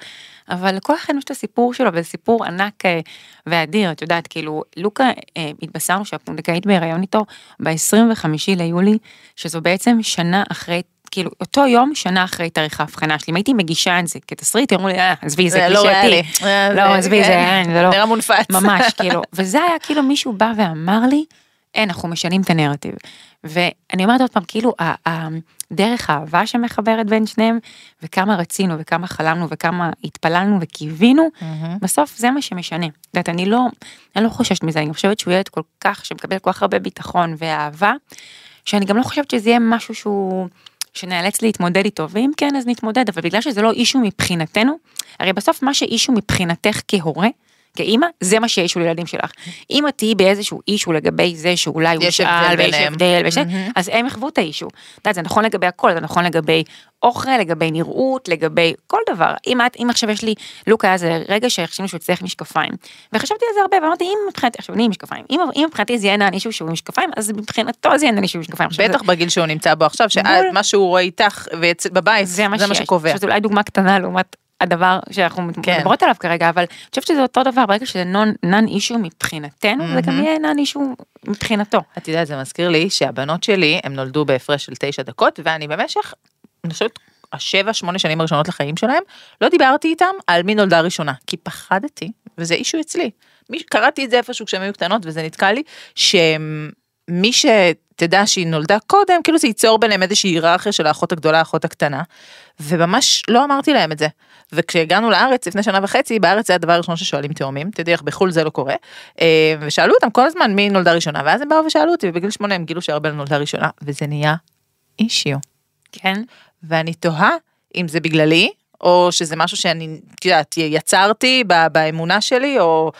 Speaker 3: אבל לכל אחד יש את הסיפור שלו, וזה סיפור ענק אה, ואדיר. את יודעת, כאילו, לוקה, אה, התבשרנו שהפונדקאית בהיריון איתו ב-25 ליולי, שזו בעצם שנה אחרי כאילו אותו יום שנה אחרי תאריך ההבחנה שלי אם הייתי מגישה את זה כתסריט אמרו לי "אה, עזבי זה
Speaker 2: זה לא.
Speaker 3: קלישאתי.
Speaker 2: אה,
Speaker 3: לא עזבי זה
Speaker 2: כן.
Speaker 3: אין זה לא
Speaker 2: נראה מונפץ.
Speaker 3: ממש *laughs* כאילו וזה היה כאילו מישהו בא ואמר לי אין אנחנו משנים את הנרטיב ואני אומרת עוד פעם כאילו דרך האהבה שמחברת בין שניהם וכמה רצינו וכמה חלמנו וכמה התפללנו וקיווינו בסוף זה מה שמשנה. את יודעת אני לא אני לא חוששת מזה אני חושבת שהוא ילד כל כך שמקבל כל כך הרבה ביטחון ואהבה שאני גם לא חושבת שזה יהיה משהו שהוא שנאלץ להתמודד איתו ואם כן אז נתמודד אבל בגלל שזה לא אישו מבחינתנו הרי בסוף מה שאישו מבחינתך כהורה. כאימא זה מה שאישו לילדים שלך. אם את תהיי באיזשהו אישו לגבי זה שאולי הוא
Speaker 2: הבדל
Speaker 3: שאל ויש. הבדל ויש... אז הם יחוו את האישו. את יודעת, זה נכון לגבי הכל זה נכון לגבי אוכל לגבי נראות לגבי כל דבר אם את אם עכשיו יש לי לוק היה זה רגע שהחשבנו שהוא יצטרך משקפיים וחשבתי על זה הרבה ואמרתי אם מבחינתי עכשיו אני עם משקפיים אם אם מבחינתי זה יהיה נען אישו שהוא עם משקפיים אז מבחינתו זה יהיה נען אישו עם משקפיים.
Speaker 2: בטח בגיל שהוא נמצא בו עכשיו. שמה שהוא רואה איתך בבית,
Speaker 3: זה מה שיש.
Speaker 2: שקובע.
Speaker 3: זו אולי דוגמה קטנה לעומת הדבר שאנחנו
Speaker 2: כן.
Speaker 3: מדברות עליו כרגע, אבל אני חושבת שזה אותו דבר, ברגע שזה נון אישו מבחינתנו, זה גם יהיה נון אישו מבחינתו.
Speaker 2: את יודעת, זה מזכיר לי שהבנות שלי, הם נולדו בהפרש של תשע דקות, ואני במשך, אני חושבת, השבע, שמונה שנים הראשונות לחיים שלהם, לא דיברתי איתם על מי נולדה ראשונה, כי פחדתי, וזה אישו אצלי. קראתי את זה איפשהו כשהן היו קטנות, וזה נתקע לי, שמי שתדע שהיא נולדה קודם, כאילו זה ייצור ביניהם איזושהי היררכיה של האחות הגדולה, האחות הקטנה, וממש לא אמרתי להם את זה. וכשהגענו לארץ לפני שנה וחצי, בארץ זה הדבר הראשון ששואלים תאומים, תדעי איך בחו"ל זה לא קורה, אה, ושאלו אותם כל הזמן מי נולדה ראשונה, ואז הם באו ושאלו אותי, ובגיל שמונה הם גילו שארבל נולדה ראשונה, וזה נהיה אישיו.
Speaker 3: כן?
Speaker 2: ואני תוהה אם זה בגללי, או שזה משהו שאני, את יודעת, יצרתי באמונה שלי, או...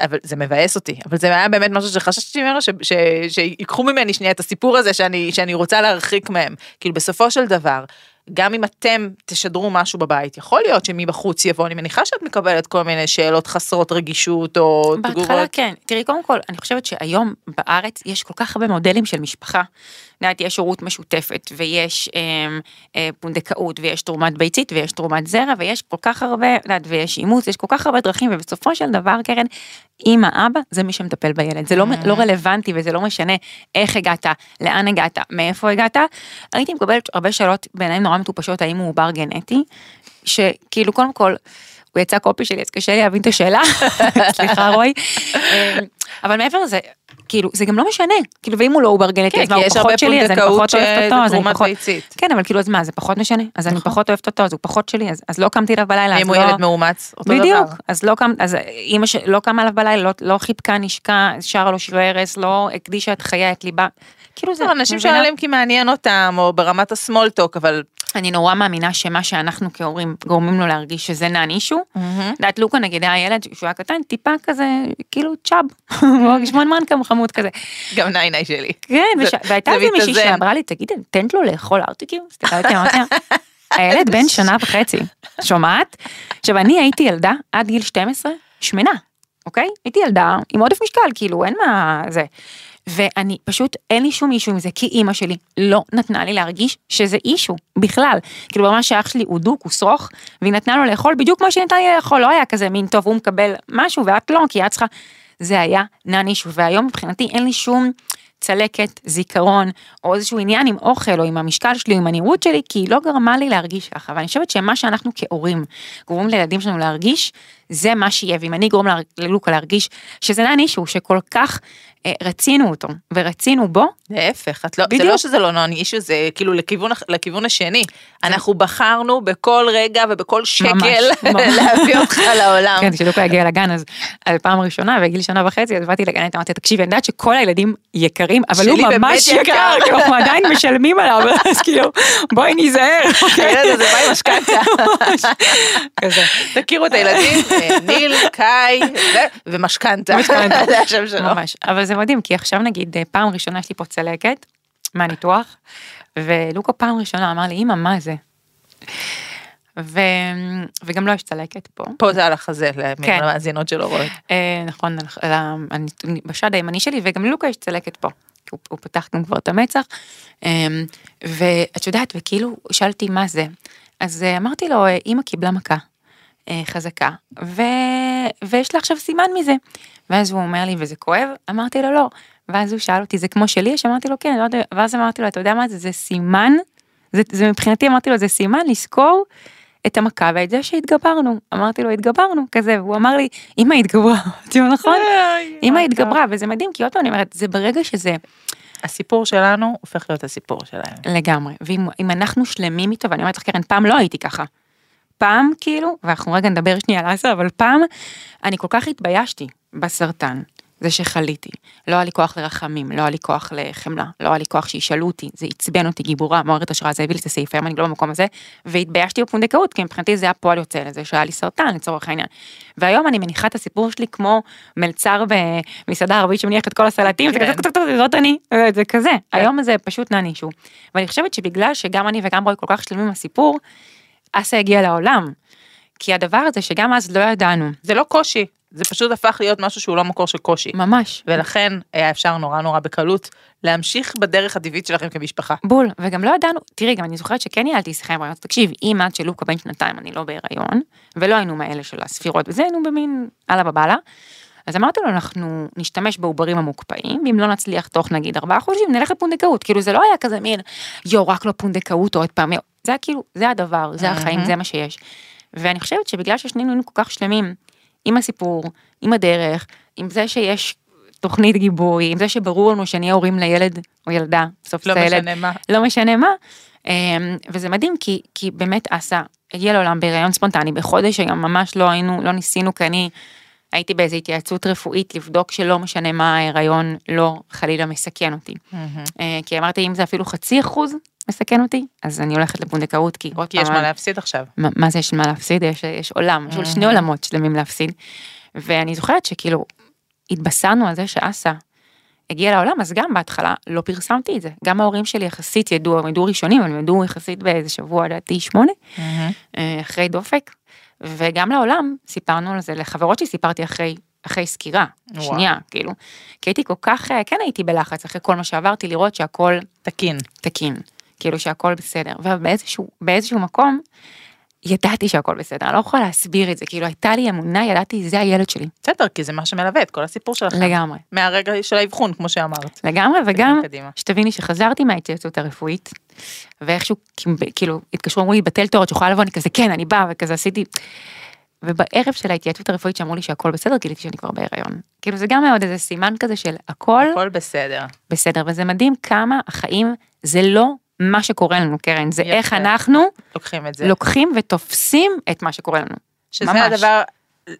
Speaker 2: אבל זה מבאס אותי, אבל זה היה באמת משהו שחששתי ממנו, ש- ש- שיקחו ממני שנייה את הסיפור הזה שאני, שאני רוצה להרחיק מהם. כאילו בסופו של דבר, גם אם אתם תשדרו משהו בבית, יכול להיות שמבחוץ יבוא, אני מניחה שאת מקבלת כל מיני שאלות חסרות רגישות, או
Speaker 3: בהתחלה
Speaker 2: תגובות.
Speaker 3: כן. תראי, קודם כל, אני חושבת שהיום בארץ יש כל כך הרבה מודלים של משפחה. יודעת, יש הורות משותפת, ויש אה, אה, פונדקאות, ויש תרומת ביצית, ויש תרומת זרע, ויש כל כך הרבה, יודעת, ויש אימוץ, יש כל כך הרבה דרכים, ובסופו של דבר, קרן, אמא, אבא, זה מי שמטפל בילד. זה לא, לא רלוונטי וזה לא משנה איך הגעת, לאן הגעת, מאיפה הגעת. הייתי מקבלת הרבה שאלות בעיניי נורא מטופשות, האם הוא עובר גנטי, שכאילו, קודם כל, הוא יצא קופי שלי, אז קשה לי להבין את השאלה, *laughs* סליחה רוי. *laughs* אה, אבל מעבר לזה, כאילו, זה גם לא משנה, כאילו, ואם הוא לא עובר גנטי,
Speaker 2: כן,
Speaker 3: אז מה, הוא פחות שלי, אז אני פחות אוהבת אותו, אז אני פחות... כן, אבל כאילו, אז מה, זה פחות משנה? אז אני
Speaker 2: נכון.
Speaker 3: פחות אוהבת אותו, אז הוא פחות שלי, אז- לא קמתי אליו בלילה,
Speaker 2: אם הוא
Speaker 3: לא...
Speaker 2: ילד מאומץ, אותו דבר.
Speaker 3: בדיוק, אז לא קם, אז אימא שלא קמה עליו בלילה, לא, לא חיבקה, נשקה, שרה לו שירי ערש, לא הקדישה את חייה, את ליבה. כאילו זה,
Speaker 2: אנשים? שואלים כי מעניין אותם, או ברמת הסמולטוק, אבל...
Speaker 3: אני נורא מאמינה שמה שאנחנו כהורים גורמים לו להרגיש שזה נען אישו. את יודעת, לוקה נגיד היה ילד שהוא היה קטן, טיפה כזה, כאילו צ'אב, *laughs* הוא מרגיש כמו חמוד כזה.
Speaker 2: גם נייני שלי.
Speaker 3: כן, והייתה
Speaker 2: זה
Speaker 3: איזה מישהי. שאמרה לי, תגידי, נותנת לו לאכול ארטיקים? הסתכלתי, אמרתי לה, הילד בן *laughs* שנה וחצי, שומעת? עכשיו, אני הייתי ילדה עד גיל 12, שמנה, אוקיי? הייתי ילדה עם עודף משקל, כאילו, אין מה זה. ואני פשוט, אין לי שום אישו עם זה, כי אימא שלי לא נתנה לי להרגיש שזה אישו, בכלל. כאילו, ממש שאח שלי הוא דוק, הוא שרוך, והיא נתנה לו לאכול בדיוק כמו נתנה לי לאכול, לא היה כזה מין טוב, הוא מקבל משהו ואת לא, כי את צריכה... זה היה נן אישו, והיום מבחינתי אין לי שום צלקת, זיכרון, או איזשהו עניין עם אוכל, או עם המשקל שלי, או עם הנראות שלי, כי היא לא גרמה לי להרגיש ככה. ואני חושבת שמה שאנחנו כהורים גורמים לילדים שלנו להרגיש, זה מה שיהיה. ואם אני אגרום ללוקה להרגיש שזה נן אישו, שכל כך רצינו אותו, ורצינו בו,
Speaker 2: להפך, את לא, זה
Speaker 3: בדיוק.
Speaker 2: לא שזה לא נון אישו, זה כאילו לכיוון, לכיוון השני. אנחנו בחרנו בכל רגע ובכל שקל
Speaker 3: ממש. *laughs*
Speaker 2: להביא אותך לעולם.
Speaker 3: כן, כשלוקה הגיע לגן, אז פעם ראשונה, בגיל שנה וחצי, אז באתי לגן, אמרתי, תקשיבי, אני יודעת שכל הילדים יקרים, אבל הוא ממש
Speaker 2: יקר."
Speaker 3: כי אנחנו עדיין משלמים עליו, *laughs* אז כאילו, בואי ניזהר. *laughs*
Speaker 2: הילד הזה בא עם משכנתה. תכירו את הילדים, אה, ניל, קאי ומשכנתה.
Speaker 3: משכנתה.
Speaker 2: זה השם שלו.
Speaker 3: ממש, אבל זה מדהים, כי עכשיו נגיד, אה, פעם ראשונה יש לי פה צלקת, מהניתוח, ולוקה פעם ראשונה אמר לי, אמא, מה זה? ו... וגם לו יש צלקת פה.
Speaker 2: פה זה על החזה,
Speaker 3: כן.
Speaker 2: למאזינות שלא רואות.
Speaker 3: אה, נכון, על- בשד הימני שלי, וגם ללוקה יש צלקת פה. הוא, הוא פתח גם כבר את המצח. אה, ואת יודעת, וכאילו, שאלתי מה זה. אז אה, אמרתי לו, אה, אמא קיבלה מכה חזקה, ו... ויש לה עכשיו סימן מזה. ואז הוא אומר לי, וזה כואב? אמרתי לו, לא. ואז הוא שאל אותי, זה כמו שלי? אז אמרתי לו, כן, לא יודע. ואז אמרתי לו, אתה יודע מה זה? זה סימן, זה, זה מבחינתי, אמרתי לו, זה סימן לזכור את המכה ואת זה שהתגברנו. אמרתי לו, התגברנו, כזה, והוא אמר לי, אמא התגברה. *laughs* אמרתי לו, נכון? אמא התגברה, וזה מדהים, כי עוד פעם אני אומרת, זה ברגע שזה
Speaker 2: הסיפור שלנו הופך להיות הסיפור שלהם.
Speaker 3: לגמרי, ואם אם אנחנו שלמים איתו, ואני אומרת לך, קרן, פעם לא הייתי ככה. פעם, כאילו, ואנחנו רגע נדבר שנייה על אסה, אבל פעם, אני כל כך התביישתי בסרטן. זה שחליתי, לא היה לי כוח לרחמים, לא היה לי כוח לחמלה, לא היה לי כוח שישאלו אותי, זה עצבן אותי גיבורה, מעוררת השראה, זה הביא לי את הסעיף, היום אני לא במקום הזה, והתביישתי בפונדקאות, כי מבחינתי זה היה פועל יוצא לזה שהיה לי סרטן לצורך העניין. והיום אני מניחה את הסיפור שלי כמו מלצר במסעדה ערבית שמניח את כל הסלטים, זה
Speaker 2: כן.
Speaker 3: כזה, "טק, טק, טק, זאת אני, זה כזה, היום זה פשוט ננישו. ואני חושבת שבגלל שגם אני וגם רוי כל כך שלמים עם הסיפור, אסה הגיע לעולם. כי הדבר הזה שגם אז לא ידענו,
Speaker 2: זה לא קושי, זה פשוט הפך להיות משהו שהוא לא מקור של קושי.
Speaker 3: ממש,
Speaker 2: ולכן היה אפשר נורא נורא בקלות להמשיך בדרך הטבעית שלכם כמשפחה.
Speaker 3: בול, וגם לא ידענו, תראי, גם אני זוכרת שכן ניהלתי שיחה עם רעיונות, תקשיב, אם עד שלוקה בן שנתיים אני לא בהיריון, ולא היינו מאלה של הספירות וזה, היינו במין אללה בבאללה, אז אמרתי לו, אנחנו נשתמש בעוברים המוקפאים, ואם לא נצליח תוך נגיד ארבעה חודשים, נלך לפונדקאות, כאילו זה לא היה כזה מין, יו, רק לא פונדקאות או עוד פעם. זה היה כאילו, זה הדבר, זה החיים, זה מה שיש. ואני חושבת שבגלל ששנינו היינו כל כך שלמים עם הסיפור, עם הדרך, עם זה שיש תוכנית גיבוי, עם זה שברור לנו שנהיה הורים לילד או ילדה, בסוף
Speaker 2: לא
Speaker 3: זה ילד,
Speaker 2: מה.
Speaker 3: לא משנה מה. אמ, וזה מדהים כי, כי באמת אסה הגיע לעולם בהיריון ספונטני בחודש היום ממש לא היינו, לא ניסינו כי אני הייתי באיזו התייעצות רפואית לבדוק שלא משנה מה ההיריון לא חלילה מסכן אותי. אה, כי אמרתי אם זה אפילו חצי אחוז מסכן אותי אז אני הולכת לפונדקאות כי עוד
Speaker 2: כי יש
Speaker 3: פעם,
Speaker 2: מה להפסיד עכשיו.
Speaker 3: מה, מה זה יש מה להפסיד? יש, יש עולם, יש שני עולמות שלמים להפסיד. ואני זוכרת שכאילו התבשרנו על זה שאסה הגיע לעולם, אז גם בהתחלה לא פרסמתי את זה. גם ההורים שלי יחסית ידעו, הם ידעו ראשונים, הם ידעו יחסית באיזה שבוע, לדעתי שמונה, אה, אחרי דופק. וגם לעולם סיפרנו על זה, לחברות שלי סיפרתי אחרי, אחרי סקירה,
Speaker 2: וואו.
Speaker 3: שנייה, כאילו. כי הייתי כל כך, אה, כן הייתי בלחץ אחרי כל מה שעברתי, לראות שהכל
Speaker 2: תקין.
Speaker 3: תקין, כאילו שהכל בסדר, ובאיזשהו באיזשהו מקום ידעתי שהכל בסדר, אני לא יכולה להסביר את זה, כאילו הייתה לי אמונה, ידעתי זה הילד שלי,
Speaker 2: בסדר, כי זה מה שמלווה את כל הסיפור שלכם.
Speaker 3: לגמרי,
Speaker 2: מהרגע של האבחון, כמו שאמרת.
Speaker 3: לגמרי, וגם. שתביני שחזרתי מההתייעצות הרפואית, ואיכשהו כאילו התקשרו אמרו לי בטל תור את יכולה לבוא, אני כזה כן אני באה וכזה עשיתי, ובערב של ההתייעצות הרפואית שאמרו לי שהכל בסדר, גיליתי שאני כבר בהיריון. כאילו זה גם מאוד איזה סימן כזה של הכל
Speaker 2: הכל בסדר.
Speaker 3: בסדר, וזה מדהים כמה החיים זה לא מה שקורה לנו, קרן, זה
Speaker 2: יפה.
Speaker 3: איך אנחנו
Speaker 2: לוקחים את זה.
Speaker 3: לוקחים ותופסים את מה שקורה לנו.
Speaker 2: שזה
Speaker 3: ממש.
Speaker 2: הדבר,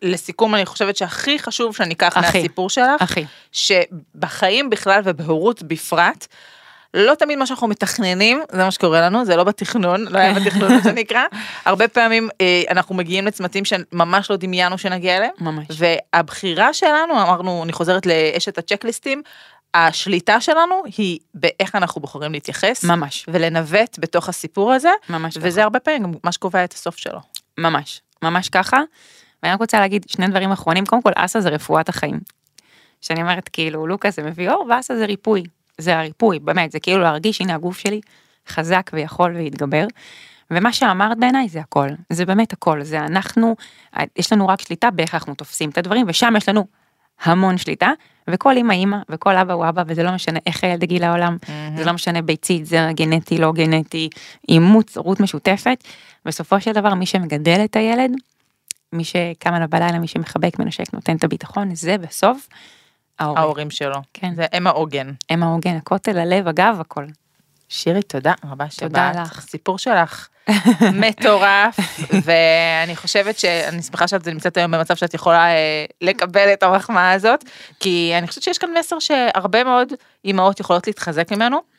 Speaker 2: לסיכום, אני חושבת שהכי חשוב שאני אקח
Speaker 3: הכי.
Speaker 2: מהסיפור שלך,
Speaker 3: אחי,
Speaker 2: שבחיים בכלל ובהורות בפרט, לא תמיד מה שאנחנו מתכננים, זה מה שקורה לנו, זה לא בתכנון, לא היה בתכנון מה שנקרא. *laughs* הרבה פעמים אה, אנחנו מגיעים לצמתים שממש לא דמיינו שנגיע אליהם.
Speaker 3: ממש.
Speaker 2: והבחירה שלנו, אמרנו, אני חוזרת לאשת הצ'קליסטים, השליטה שלנו היא באיך אנחנו בוחרים להתייחס,
Speaker 3: ממש,
Speaker 2: ולנווט בתוך הסיפור הזה,
Speaker 3: ממש
Speaker 2: וזה הרבה פעמים גם מה שקובע את הסוף שלו.
Speaker 3: ממש, ממש ככה. ואני רק רוצה להגיד שני דברים אחרונים, קודם כל אסה זה רפואת החיים. שאני אומרת כאילו לוקה זה מביא אור ואסה זה ריפוי, זה הריפוי, באמת, זה כאילו להרגיש הנה הגוף שלי חזק ויכול ויתגבר. ומה שאמרת בעיניי זה הכל, זה באמת הכל, זה אנחנו, יש לנו רק שליטה באיך אנחנו תופסים את הדברים ושם יש לנו המון שליטה וכל אמא אמא וכל אבא הוא אבא וזה לא משנה איך הילד הגיע לעולם, זה לא משנה ביצית, זרע גנטי, לא גנטי, אימוץ, הורות משותפת, בסופו של דבר מי שמגדל את הילד, מי שקם עליו בלילה, מי שמחבק, מנשק, נותן את הביטחון, זה בסוף ההורים.
Speaker 2: ההורים שלו.
Speaker 3: כן.
Speaker 2: זה הם העוגן.
Speaker 3: הם העוגן, הכותל, הלב, הגב, הכל.
Speaker 2: שירי, תודה רבה שבאת.
Speaker 3: תודה לך.
Speaker 2: הסיפור שלך מטורף, ואני חושבת שאני שמחה שאת נמצאת היום במצב שאת יכולה אה, לקבל את המחמאה הזאת, כי אני חושבת שיש כאן מסר שהרבה מאוד אימהות יכולות להתחזק ממנו.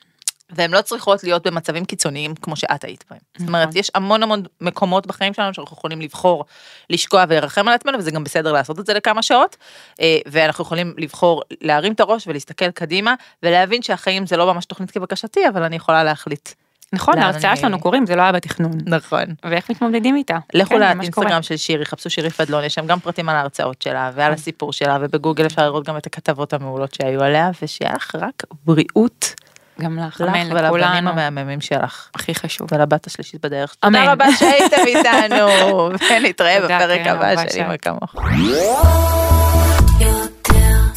Speaker 2: והן לא צריכות להיות במצבים קיצוניים כמו שאת היית בהם. זאת אומרת,
Speaker 3: נכון.
Speaker 2: יש המון המון מקומות בחיים שלנו שאנחנו יכולים לבחור לשקוע ולרחם על עצמנו, וזה גם בסדר לעשות את זה לכמה שעות, אה, ואנחנו יכולים לבחור להרים את הראש ולהסתכל קדימה, ולהבין שהחיים זה לא ממש תוכנית כבקשתי, אבל אני יכולה להחליט.
Speaker 3: נכון,
Speaker 2: אני-
Speaker 3: שלנו קוראים, זה לא היה בתכנון.
Speaker 2: נכון.
Speaker 3: ואיך מתמודדים איתה.
Speaker 2: לכו
Speaker 3: כן.
Speaker 2: לאינסטגרם של שירי, חפשו שירי פדלון, יש שם גם פרטים על ההרצאות שלה ועל הסיפור שלה, ובגוגל אפשר לראות גם את הכתבות המעולות שהיו עליה, ושיהיה לך רק בריאות,
Speaker 3: גם לך,
Speaker 2: לך
Speaker 3: אמן,
Speaker 2: ולבנים
Speaker 3: לכולנו.
Speaker 2: המהממים שלך.
Speaker 3: הכי חשוב.
Speaker 2: ולבת השלישית בדרך.
Speaker 3: אמן.
Speaker 2: תודה רבה שהייתם איתנו, *laughs* ונתראה בפרק
Speaker 3: קרן,
Speaker 2: הבא של אמא כמוך.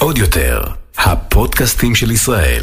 Speaker 1: עוד יותר, הפודקאסטים של ישראל.